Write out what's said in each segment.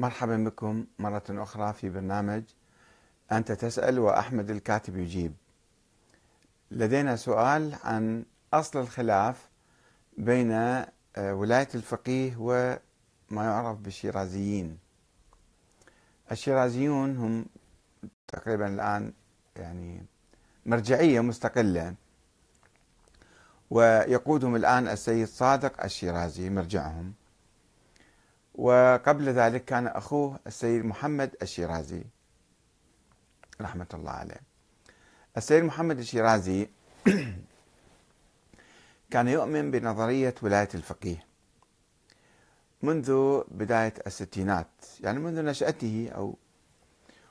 مرحبا بكم مرة أخرى في برنامج أنت تسأل وأحمد الكاتب يجيب. لدينا سؤال عن أصل الخلاف بين آه، ولاية الفقيه وما يعرف بالشيرازيين. الشيرازيون هم تقريبا الآن يعني مرجعية مستقلة ويقودهم الآن السيد صادق الشيرازي مرجعهم وقبل ذلك كان أخوه السيد محمد الشيرازي رحمة الله عليه. السيد محمد الشيرازي كان يؤمن بنظرية ولاية الفقيه منذ بداية الستينات يعني منذ نشأته أو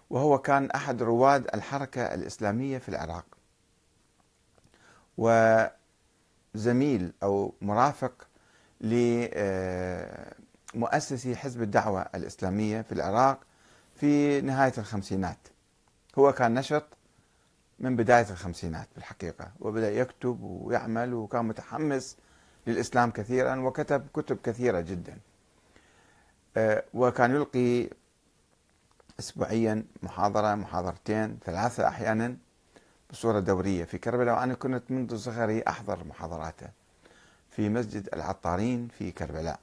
وهو كان أحد رواد الحركة الإسلامية في العراق. وزميل أو مرافق لمؤسسي حزب الدعوة الإسلامية في العراق في نهاية الخمسينات. هو كان نشط من بداية الخمسينات بالحقيقة وبدأ يكتب ويعمل وكان متحمس للإسلام كثيرا وكتب كتب كثيرة جدا. آه، وكان يلقي أسبوعيا محاضرة محاضرتين ثلاثة أحيانا بصورة دورية في كربلاء. وأنا كنت منذ صغري أحضر محاضراته في مسجد العطارين في كربلاء.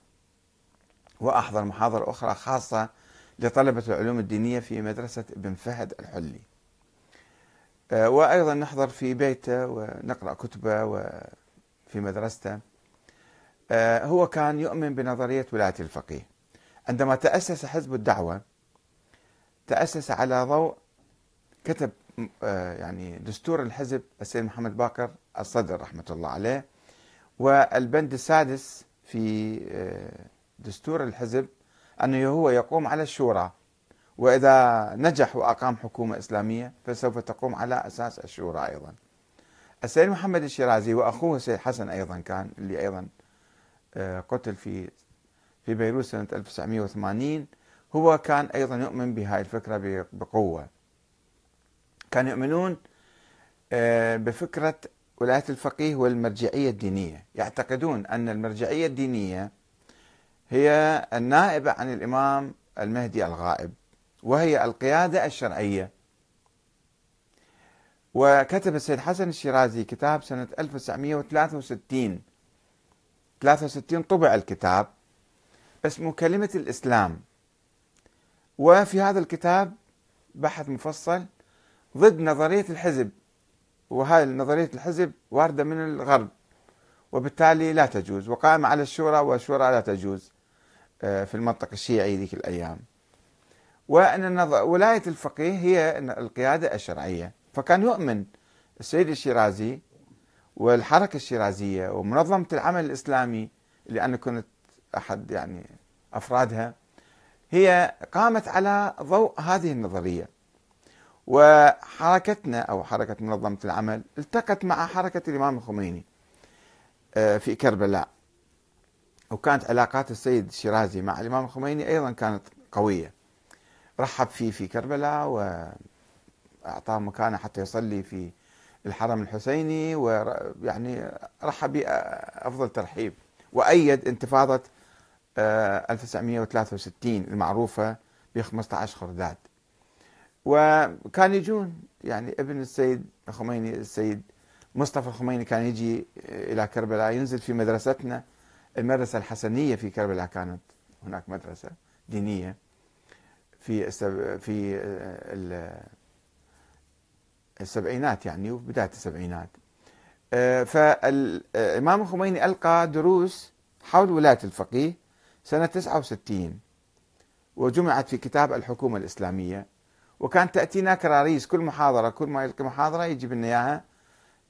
وأحضر محاضرة أخرى خاصة لطلبة العلوم الدينية في مدرسة ابن فهد الحلي. آه، وأيضا نحضر في بيته ونقرأ كتبه وفي مدرسته. آه، هو كان يؤمن بنظرية ولاية الفقيه. عندما تأسس حزب الدعوة تأسس على ضوء كتب آه، يعني دستور الحزب السيد محمد باقر الصدر رحمة الله عليه والبند السادس في دستور الحزب أنه هو يقوم على الشورى. وإذا نجح وأقام حكومة إسلامية فسوف تقوم على أساس الشورى أيضا. السيد محمد الشيرازي وأخوه السيد حسن أيضا كان اللي أيضا آه، قتل في في بيروت سنة 1980 هو كان أيضا يؤمن بهاي الفكرة بقوة. كانوا يؤمنون آه، بفكرة ولاية الفقيه والمرجعية الدينية. يعتقدون أن المرجعية الدينية هي النائبة عن الإمام المهدي الغائب وهي القيادة الشرعية. وكتب السيد حسن الشيرازي كتاب سنة 1963 63 طبع الكتاب اسمه كلمة الإسلام. وفي هذا الكتاب بحث مفصل ضد نظرية الحزب وهذه نظرية الحزب واردة من الغرب وبالتالي لا تجوز وقائمة على الشورى والشورى لا تجوز. في المنطق الشيعي ذيك الأيام. وأن ولاية الفقيه هي القيادة الشرعية. فكان يؤمن السيد الشيرازي والحركة الشيرازية ومنظمة العمل الإسلامي اللي أنا كنت أحد يعني أفرادها هي قامت على ضوء هذه النظرية. وحركتنا أو حركة منظمة العمل التقت مع حركة الإمام الخميني آه، في كربلاء. وكانت علاقات السيد الشيرازي مع الإمام الخميني أيضا كانت قوية. رحب فيه في كربلاء وأعطاه مكانه حتى يصلي في الحرم الحسيني ويعني رحب به أفضل ترحيب وأيد انتفاضة 1963 آه، المعروفة ب 15 خرداد. وكان يجون يعني ابن السيد الخميني السيد مصطفى الخميني كان يجي إلى كربلاء ينزل في مدرستنا. المدرسة الحسنية في كربلاء كانت هناك مدرسة دينية في في السبعينات يعني وبداية السبعينات. آه، فالإمام الخميني ألقى دروس حول ولاية الفقيه سنة 69 وجمعت في كتاب الحكومة الإسلامية. وكانت تأتينا كراريس كل محاضرة كل ما يلقي محاضرة يجيب لنا إياها.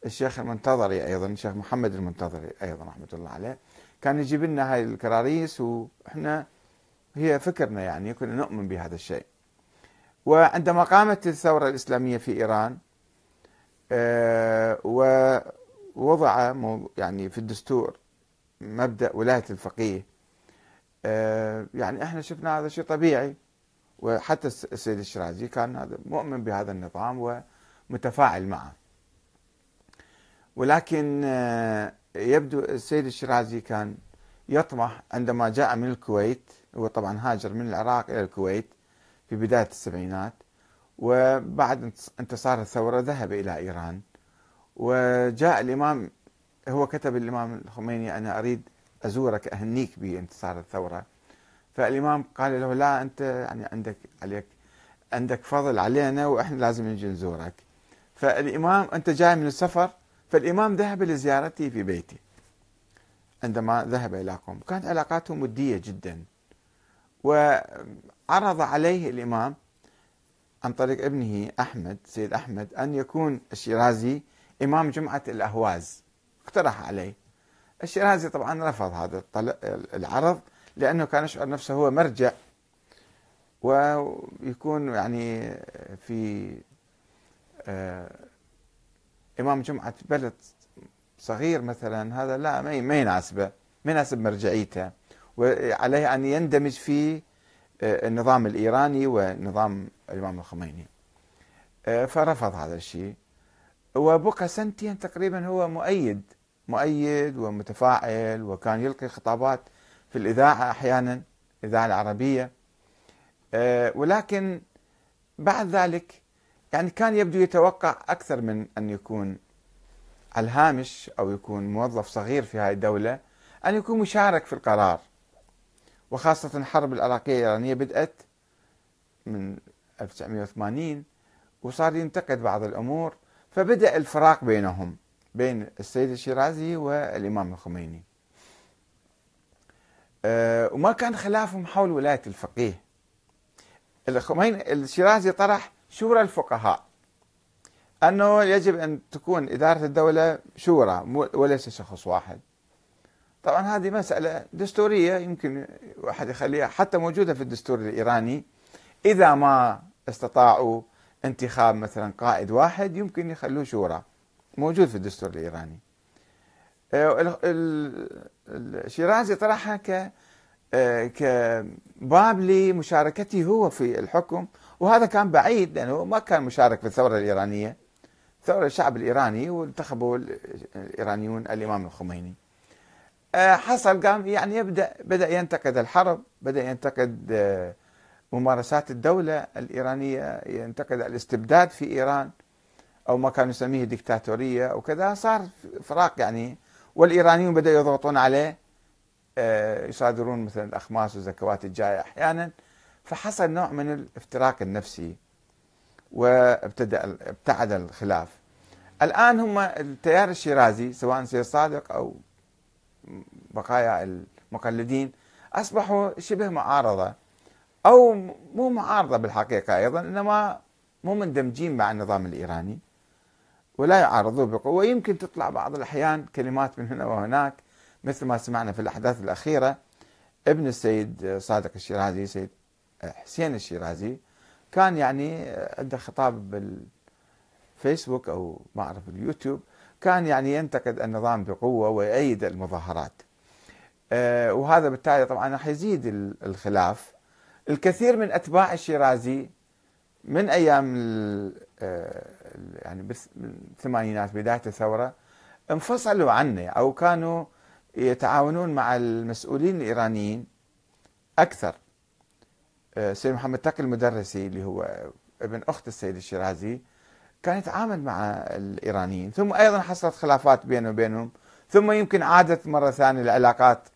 الشيخ المنتظري أيضا الشيخ محمد المنتظري أيضا رحمة الله عليه. كان يجيب لنا هاي الكراريس وإحنا هي فكرنا يعني كنا نؤمن بهذا الشيء. وعندما قامت الثورة الإسلامية في إيران آه، ووضع يعني في الدستور مبدأ ولاية الفقيه آه، يعني إحنا شفنا هذا شيء طبيعي. وحتى السيد الشرازي كان هذا مؤمن بهذا النظام ومتفاعل معه. ولكن آه، يبدو السيد الشرازي كان يطمح عندما جاء من الكويت هو طبعا هاجر من العراق إلى الكويت في بداية السبعينات وبعد انتصار الثورة ذهب إلى إيران وجاء الإمام هو كتب الإمام الخميني أنا أريد أزورك أهنيك بانتصار الثورة. فالإمام قال له لا أنت يعني عندك عليك عندك فضل علينا وإحنا لازم نجي نزورك. فالإمام أنت جاي من السفر فالإمام ذهب لزيارتي في بيتي عندما ذهب إلى قوم كانت علاقاتهم ودية جدا. وعرض عليه الإمام عن طريق ابنه أحمد سيد أحمد أن يكون الشيرازي إمام جمعة الأهواز. اقترح عليه. الشيرازي طبعا رفض هذا العرض لأنه كان يشعر نفسه هو مرجع. ويكون يعني في إمام جمعة بلد صغير مثلا هذا لا ما يناسبه ما يناسب مرجعيته. وعليه أن يندمج في آه، النظام الإيراني ونظام الإمام الخميني. آه، فرفض هذا الشيء. وبقى سنتين تقريبا هو مؤيد مؤيد ومتفاعل وكان يلقي خطابات في الإذاعة أحيانا الإذاعة العربية. آه، ولكن بعد ذلك يعني كان يبدو يتوقع أكثر من أن يكون على الهامش أو يكون موظف صغير في هذه الدولة أن يكون مشارك في القرار. وخاصة الحرب العراقية الإيرانية بدأت من 1980 وصار ينتقد بعض الأمور فبدأ الفراق بينهم بين السيد الشيرازي والإمام الخميني. أه وما كان خلافهم حول ولاية الفقيه. الخميني الشيرازي طرح شورى الفقهاء. أنه يجب أن تكون إدارة الدولة شورى وليس شخص واحد. طبعا هذه مسألة دستورية يمكن واحد يخليها حتى موجودة في الدستور الإيراني. إذا ما استطاعوا انتخاب مثلا قائد واحد يمكن يخلوه شورى. موجود في الدستور الإيراني. آه، الشيرازي طرحها ك آه، كباب لمشاركته هو في الحكم. وهذا كان بعيد لأنه ما كان مشارك في الثورة الإيرانية. ثورة الشعب الإيراني وانتخبوا الإيرانيون الإمام الخميني. آه، حصل قام يعني يبدأ بدأ ينتقد الحرب بدأ ينتقد ممارسات الدولة الإيرانية ينتقد الاستبداد في إيران أو ما كانوا يسميه ديكتاتورية أو كذا. صار فراق يعني والإيرانيون بدأوا يضغطون عليه آه، يصادرون مثلا الأخماس والزكوات الجاية أحيانا. فحصل نوع من الافتراق النفسي وابتدأ ابتعد الخلاف. الآن هم التيار الشيرازي سواء سيد صادق أو بقايا المقلدين أصبحوا شبه معارضة أو مو معارضة بالحقيقة أيضا إنما مو مندمجين مع النظام الإيراني ولا يعارضوه بقوة. يمكن تطلع بعض الأحيان كلمات من هنا وهناك مثل ما سمعنا في الأحداث الأخيرة ابن السيد صادق الشيرازي سيد حسين الشيرازي كان يعني عنده خطاب بالفيسبوك أو ما أعرف اليوتيوب كان يعني ينتقد النظام بقوة ويأيد المظاهرات. آه، وهذا بالتالي طبعا راح يزيد الخلاف. الكثير من أتباع الشيرازي من أيام آه، يعني بالثمانينات بداية الثورة انفصلوا عنه أو كانوا يتعاونون مع المسؤولين الإيرانيين أكثر. آه، سيد محمد تقي المدرسي اللي هو ابن أخت السيد الشيرازي كان يتعامل مع الإيرانيين. ثم أيضا حصلت خلافات بينه وبينهم. ثم يمكن عادت مرة ثانية العلاقات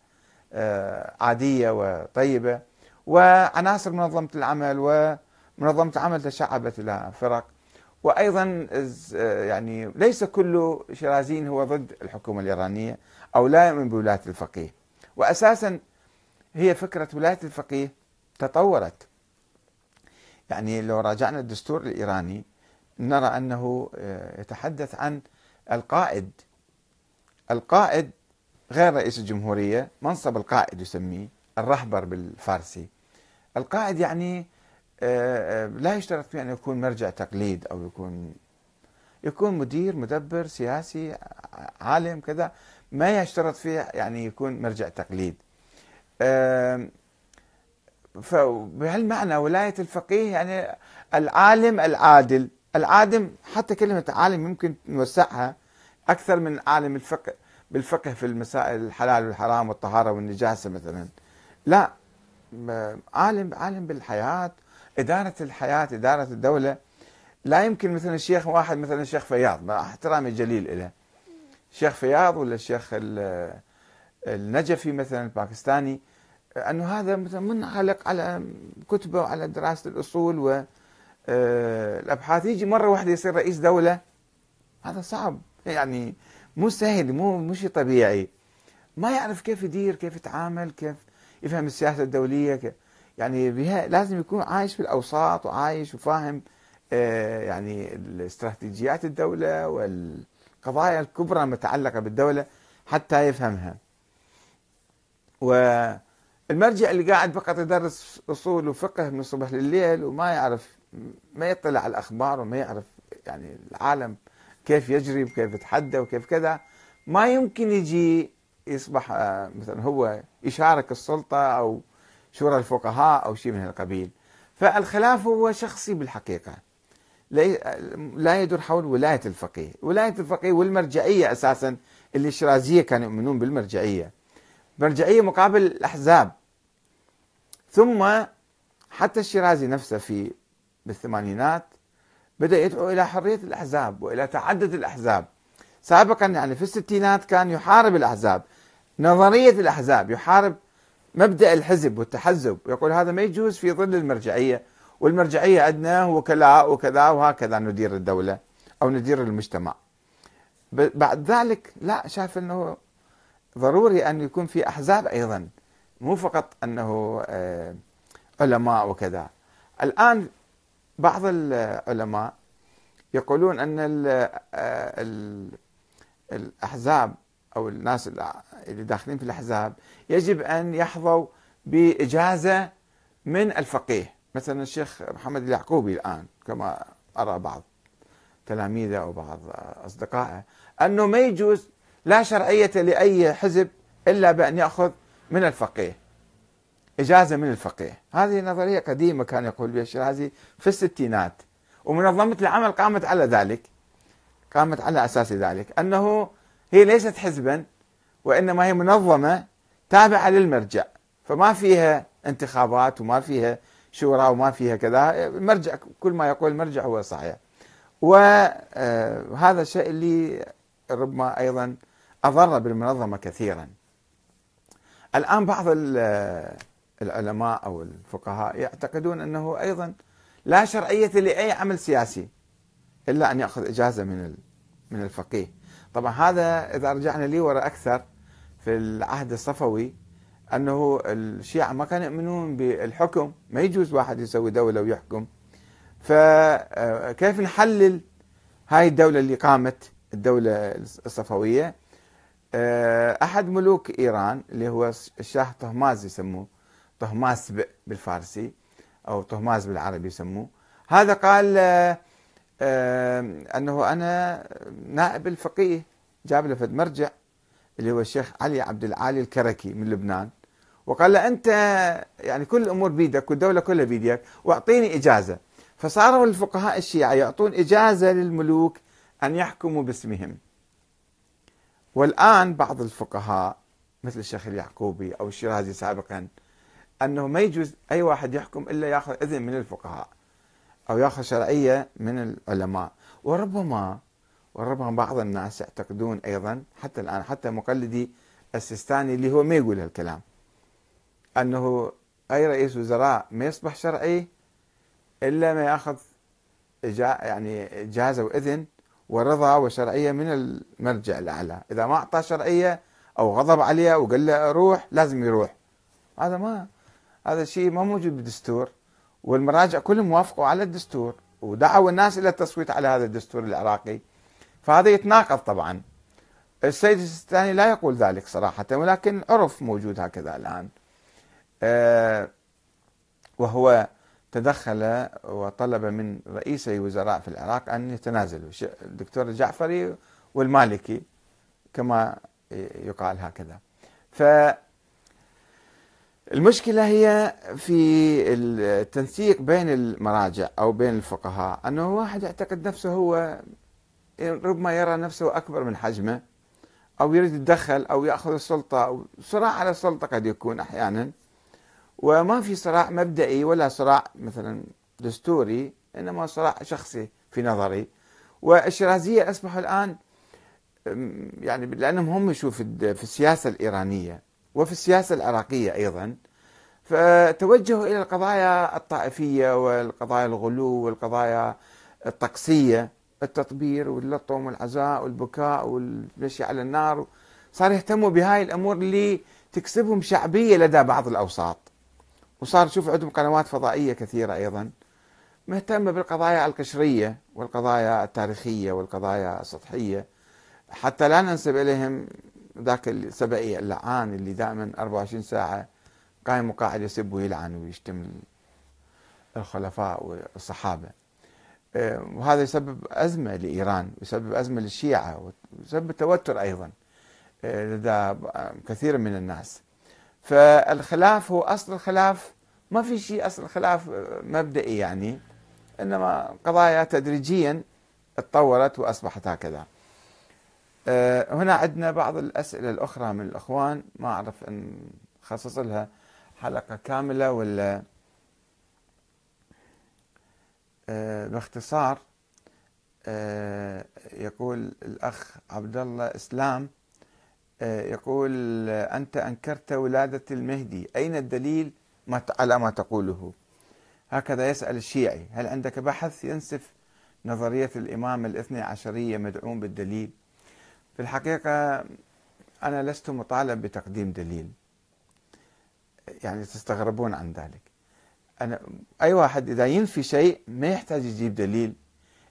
آه، عادية وطيبة. وعناصر منظمة العمل ومنظمة العمل تشعبت إلى فرق. وأيضا يعني ليس كل شيرازين هو ضد الحكومة الإيرانية أو لا يؤمن بولاية الفقيه. واساسا هي فكرة ولاية الفقيه تطورت. يعني لو راجعنا الدستور الإيراني نرى أنه آه، يتحدث عن القائد. القائد غير رئيس الجمهورية منصب القائد يسميه الرهبر بالفارسي. القائد يعني آه، آه، لا يشترط فيه أن يكون مرجع تقليد أو يكون يكون مدير مدبر سياسي عالم كذا. ما يشترط فيه يعني يكون مرجع تقليد. فبهالمعنى ولاية الفقيه يعني العالم العادل. العالم حتى كلمة عالم يمكن نوسعها أكثر من عالم الفقه بالفقه في المسائل الحلال والحرام والطهارة والنجاسة مثلا. لا عالم عالم بالحياة إدارة الحياة إدارة الدولة. لا يمكن مثلا الشيخ واحد مثلا الشيخ فياض مع احترامي الجليل له الشيخ فياض ولا الشيخ النجفي مثلا الباكستاني أنه هذا مثلا منعلق على كتبه وعلى دراسة الأصول والابحاث يجي مرة واحدة يصير رئيس دولة. هذا صعب. يعني مو سهل مو مو شيء طبيعي. ما يعرف كيف يدير كيف يتعامل كيف يفهم السياسة الدولية كيف. يعني بها لازم يكون عايش في الأوساط وعايش وفاهم آه، يعني الاستراتيجيات الدولة والقضايا الكبرى المتعلقة بالدولة حتى يفهمها. والمرجع اللي قاعد فقط يدرس أصول وفقه من الصبح لليل وما يعرف ما يطلع على الأخبار وما يعرف يعني العالم كيف يجري وكيف يتحدى وكيف كذا ما يمكن يجي يصبح آه، مثلا هو يشارك السلطة أو شورى الفقهاء أو شيء من القبيل فالخلاف هو شخصي بالحقيقة لا يدور حول ولاية الفقيه، ولاية الفقيه والمرجعية أساسا اللي الشرازية كانوا يؤمنون بالمرجعية. مرجعية مقابل الأحزاب. ثم حتى الشيرازي نفسه في بالثمانينات بدأ يدعو إلى حرية الأحزاب وإلى تعدد الأحزاب. سابقا يعني في الستينات كان يحارب الأحزاب نظرية الأحزاب يحارب مبدأ الحزب والتحزب. يقول هذا ما يجوز في ظل المرجعية والمرجعية عندنا وكلاء وكذا وهكذا ندير الدولة أو ندير المجتمع. بعد ذلك لا شاف أنه ضروري أن يكون في أحزاب أيضا. مو فقط أنه آه، علماء وكذا. الآن بعض العلماء يقولون أن الأحزاب أو الناس اللي داخلين في الأحزاب يجب أن يحظوا بإجازة من الفقيه. مثلا الشيخ محمد اليعقوبي الآن كما أرى بعض تلاميذه أو بعض أصدقائه أنه ما يجوز لا شرعية لأي حزب إلا بأن يأخذ من الفقيه. إجازة من الفقيه. هذه نظرية قديمة كان يقول بها الشيرازي في الستينات. ومنظمة العمل قامت على ذلك. قامت على أساس ذلك. أنه هي ليست حزبا وإنما هي منظمة تابعة للمرجع. فما فيها انتخابات وما فيها شورى وما فيها كذا. المرجع كل ما يقول المرجع هو صحيح. وهذا آه، الشيء اللي ربما أيضا أضر بالمنظمة كثيرا. الآن بعض العلماء أو الفقهاء يعتقدون أنه أيضا لا شرعية لأي عمل سياسي إلا أن يأخذ إجازة من من الفقيه. طبعا هذا إذا رجعنا لي وراء أكثر في العهد الصفوي أنه الشيعة ما كانوا يؤمنون بالحكم، ما يجوز واحد يسوي دولة ويحكم. فكيف نحلل هاي الدولة اللي قامت الدولة الصفوية أحد ملوك إيران اللي هو الشاه طهماز يسموه طهماس بالفارسي أو طهماس بالعربي يسموه. هذا قال آه، آه، أنه أنا نائب الفقيه جاب له فد مرجع اللي هو الشيخ علي عبد العالي الكركي من لبنان وقال له أنت يعني كل الأمور بيدك والدولة كلها بيدك وأعطيني إجازة. فصاروا الفقهاء الشيعة يعطون إجازة للملوك أن يحكموا باسمهم. والآن بعض الفقهاء مثل الشيخ اليعقوبي أو الشيرازي سابقا أنه ما يجوز أي واحد يحكم إلا يأخذ إذن من الفقهاء أو يأخذ شرعية من العلماء. وربما وربما بعض الناس يعتقدون أيضا حتى الآن حتى مقلدي السيستاني اللي هو ما يقول هالكلام أنه أي رئيس وزراء ما يصبح شرعي إلا ما يأخذ يعني إجازة وإذن ورضا وشرعية من المرجع الأعلى، إذا ما أعطى شرعية أو غضب عليه وقال له روح لازم يروح. هذا ما هذا الشيء ما موجود بالدستور. والمراجع كلهم وافقوا على الدستور ودعوا الناس إلى التصويت على هذا الدستور العراقي. فهذا يتناقض طبعا. السيد السيستاني لا يقول ذلك صراحة ولكن عرف موجود هكذا الآن. آه، وهو تدخل وطلب من رئيسي وزراء في العراق أن يتنازلوا الدكتور الجعفري والمالكي كما يقال هكذا. ف المشكلة هي في التنسيق بين المراجع أو بين الفقهاء. أنه واحد يعتقد نفسه هو ربما يرى نفسه أكبر من حجمه أو يريد يتدخل أو يأخذ السلطة أو صراع على السلطة قد يكون أحيانا. وما في صراع مبدئي ولا صراع مثلا دستوري إنما صراع شخصي في نظري. والشيرازية أصبحوا الآن يعني لأنهم هم يشوف في السياسة الإيرانية وفي السياسة العراقية أيضا. فتوجهوا إلى القضايا الطائفية والقضايا الغلو والقضايا الطقسية التطبير واللطم والعزاء والبكاء والمشي على النار. صار يهتموا بهاي الأمور اللي تكسبهم شعبية لدى بعض الأوساط. وصار شوف عندهم قنوات فضائية كثيرة أيضا مهتمة بالقضايا القشرية والقضايا التاريخية والقضايا السطحية. حتى لا ننسب إليهم ذاك السبئي اللعان اللي دائما 24 ساعة قايم وقاعد يسب ويلعن ويشتم الخلفاء والصحابة. آه، وهذا يسبب أزمة لإيران ويسبب أزمة للشيعة ويسبب توتر أيضا آه، لدى كثير من الناس. فالخلاف هو أصل الخلاف ما في شيء أصل الخلاف مبدئي يعني إنما قضايا تدريجيا تطورت وأصبحت هكذا. آه، هنا عندنا بعض الأسئلة الأخرى من الأخوان ما أعرف أن خصص لها حلقة كاملة ولا آه، باختصار آه، يقول الأخ عبد الله إسلام يقول أنت أنكرت ولادة المهدي. أين الدليل؟ على ما تقوله. هكذا يسأل الشيعي هل عندك بحث ينسف نظرية الإمام الاثني عشرية مدعوم بالدليل؟ في الحقيقة أنا لست مطالب بتقديم دليل. يعني تستغربون عن ذلك. أنا أي واحد إذا ينفي شيء ما يحتاج يجيب دليل.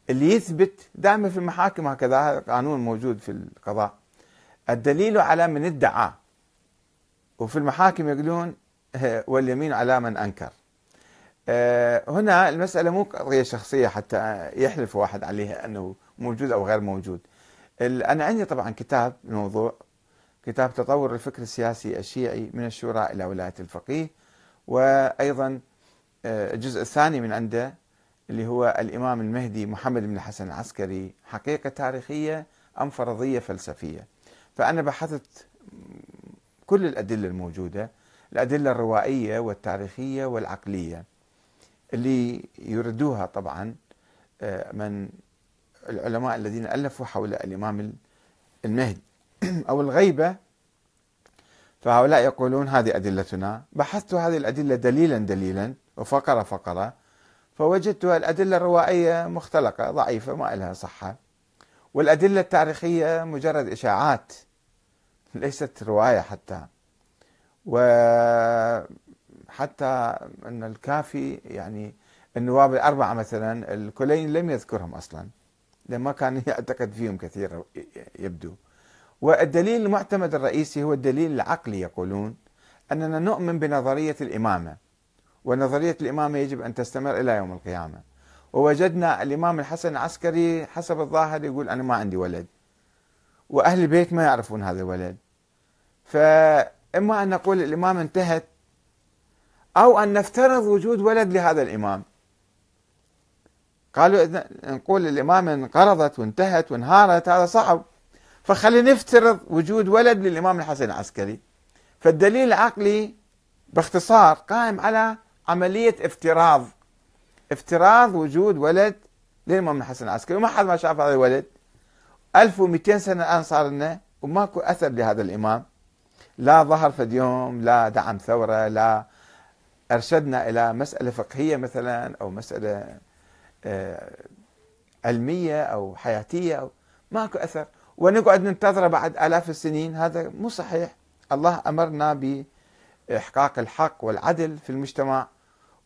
اللي يثبت دائما في المحاكم هكذا قانون موجود في القضاء. الدليل على من ادعى. وفي المحاكم يقولون واليمين على من أنكر. آه، هنا المسألة مو قضية شخصية حتى يحلف واحد عليها أنه موجود أو غير موجود. أنا عندي طبعا كتاب الموضوع كتاب تطور الفكر السياسي الشيعي من الشورى إلى ولاية الفقيه وأيضا آه، الجزء الثاني من عنده اللي هو الإمام المهدي محمد بن الحسن العسكري حقيقة تاريخية أم فرضية فلسفية. فأنا بحثت كل الأدلة الموجودة الأدلة الروائية والتاريخية والعقلية اللي يردوها طبعا آه، من العلماء الذين ألفوا حول الإمام المهدي. أو الغيبة. فهؤلاء يقولون هذه أدلتنا. بحثت هذه الأدلة دليلا دليلا وفقرة فقرة فوجدت الأدلة الروائية مختلقة ضعيفة ما لها صحة. والأدلة التاريخية مجرد إشاعات. ليست رواية حتى. وحتى أن الكافي يعني النواب الأربعة مثلا الكلين لم يذكرهم أصلا. لما كان يعتقد فيهم كثير يبدو. والدليل المعتمد الرئيسي هو الدليل العقلي يقولون أننا نؤمن بنظرية الإمامة. ونظرية الإمامة يجب أن تستمر إلى يوم القيامة. ووجدنا الإمام الحسن العسكري حسب الظاهر يقول أنا ما عندي ولد. وأهل البيت ما يعرفون هذا الولد. فإما أن نقول الإمام انتهت أو أن نفترض وجود ولد لهذا الإمام. قالوا نقول الإمامة انقرضت وانتهت وانهارت هذا صعب. فخلينا نفترض وجود ولد للإمام الحسن العسكري. فالدليل العقلي باختصار قائم على عملية افتراض. افتراض وجود ولد للإمام الحسن العسكري. وما حد ما شاف هذا الولد. 1200 سنة الآن صار لنا وماكو أثر لهذا الإمام. لا ظهر في اليوم لا دعم ثورة لا أرشدنا إلى مسألة فقهية مثلا أو مسألة آه، علمية أو حياتية أو ماكو أثر. ونقعد ننتظره بعد آلاف السنين. هذا مو صحيح. الله أمرنا بإحقاق الحق والعدل في المجتمع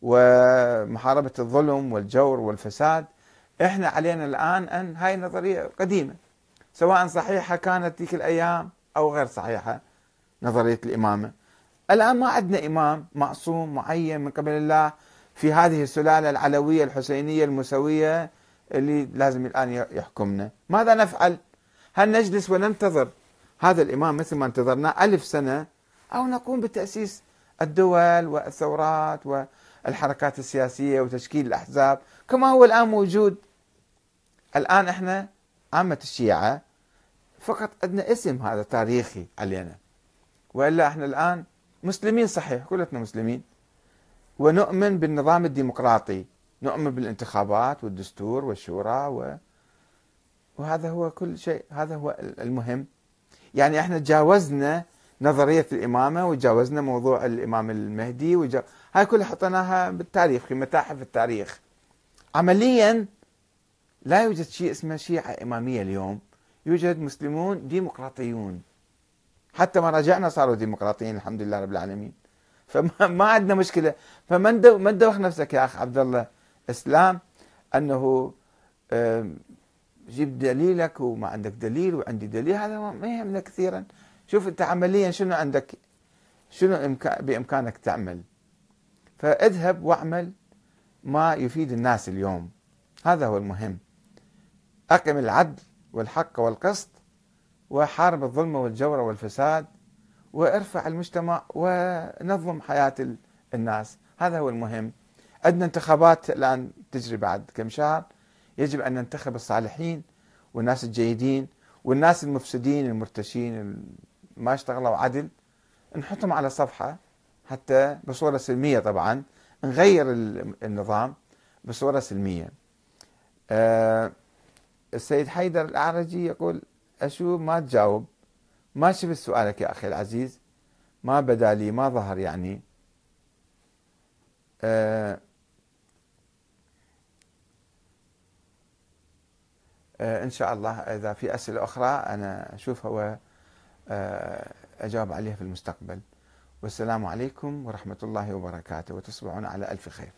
ومحاربة الظلم والجور والفساد. إحنا علينا الآن أن هاي نظريه قديمة. سواء صحيحة كانت تلك الأيام أو غير صحيحة نظرية الإمامة. الآن ما عندنا إمام معصوم معين من قبل الله في هذه السلالة العلوية الحسينية المسوية اللي لازم الآن يحكمنا. ماذا نفعل؟ هل نجلس وننتظر هذا الإمام مثل ما انتظرناه ألف سنة؟ أو نقوم بتأسيس الدول والثورات والحركات السياسية وتشكيل الأحزاب كما هو الآن موجود؟ الآن إحنا عامة الشيعة فقط عندنا اسم هذا تاريخي علينا. وإلا إحنا الآن مسلمين صحيح كلنا مسلمين. ونؤمن بالنظام الديمقراطي نؤمن بالانتخابات والدستور والشورى و... وهذا هو كل شيء هذا هو المهم. يعني إحنا تجاوزنا نظرية الإمامة وتجاوزنا موضوع الإمام المهدي وجا... هاي كلها حطيناها بالتاريخ في متاحف التاريخ. عمليا لا يوجد شيء اسمه شيعة إمامية اليوم. يوجد مسلمون ديمقراطيون. حتى ما رجعنا صاروا ديمقراطيين الحمد لله رب العالمين. فما ما عندنا مشكلة. فما ما تدوخ نفسك يا أخ عبد الله إسلام أنه جيب دليلك وما عندك دليل وعندي دليل. هذا ما يهمنا كثيرا. شوف أنت عمليا شنو عندك؟ شنو بإمكانك تعمل. فاذهب واعمل ما يفيد الناس اليوم. هذا هو المهم. أقم العدل والحق والقسط وحارب الظلم والجور والفساد وارفع المجتمع ونظم حياة الناس. هذا هو المهم. عندنا انتخابات الآن تجري بعد كم شهر. يجب أن ننتخب الصالحين والناس الجيدين والناس المفسدين المرتشين ما اشتغلوا عدل. نحطهم على صفحة حتى بصورة سلمية طبعا نغير النظام بصورة سلمية. آه، السيد حيدر الأعرجي يقول أشوف ما تجاوب. ما شفت سؤالك يا أخي العزيز. ما بدا لي ما ظهر يعني. آه آه إن شاء الله إذا في أسئلة أخرى أنا أشوفها وأجاوب آه، عليها في المستقبل. والسلام عليكم ورحمة الله وبركاته وتصبحون على ألف خير.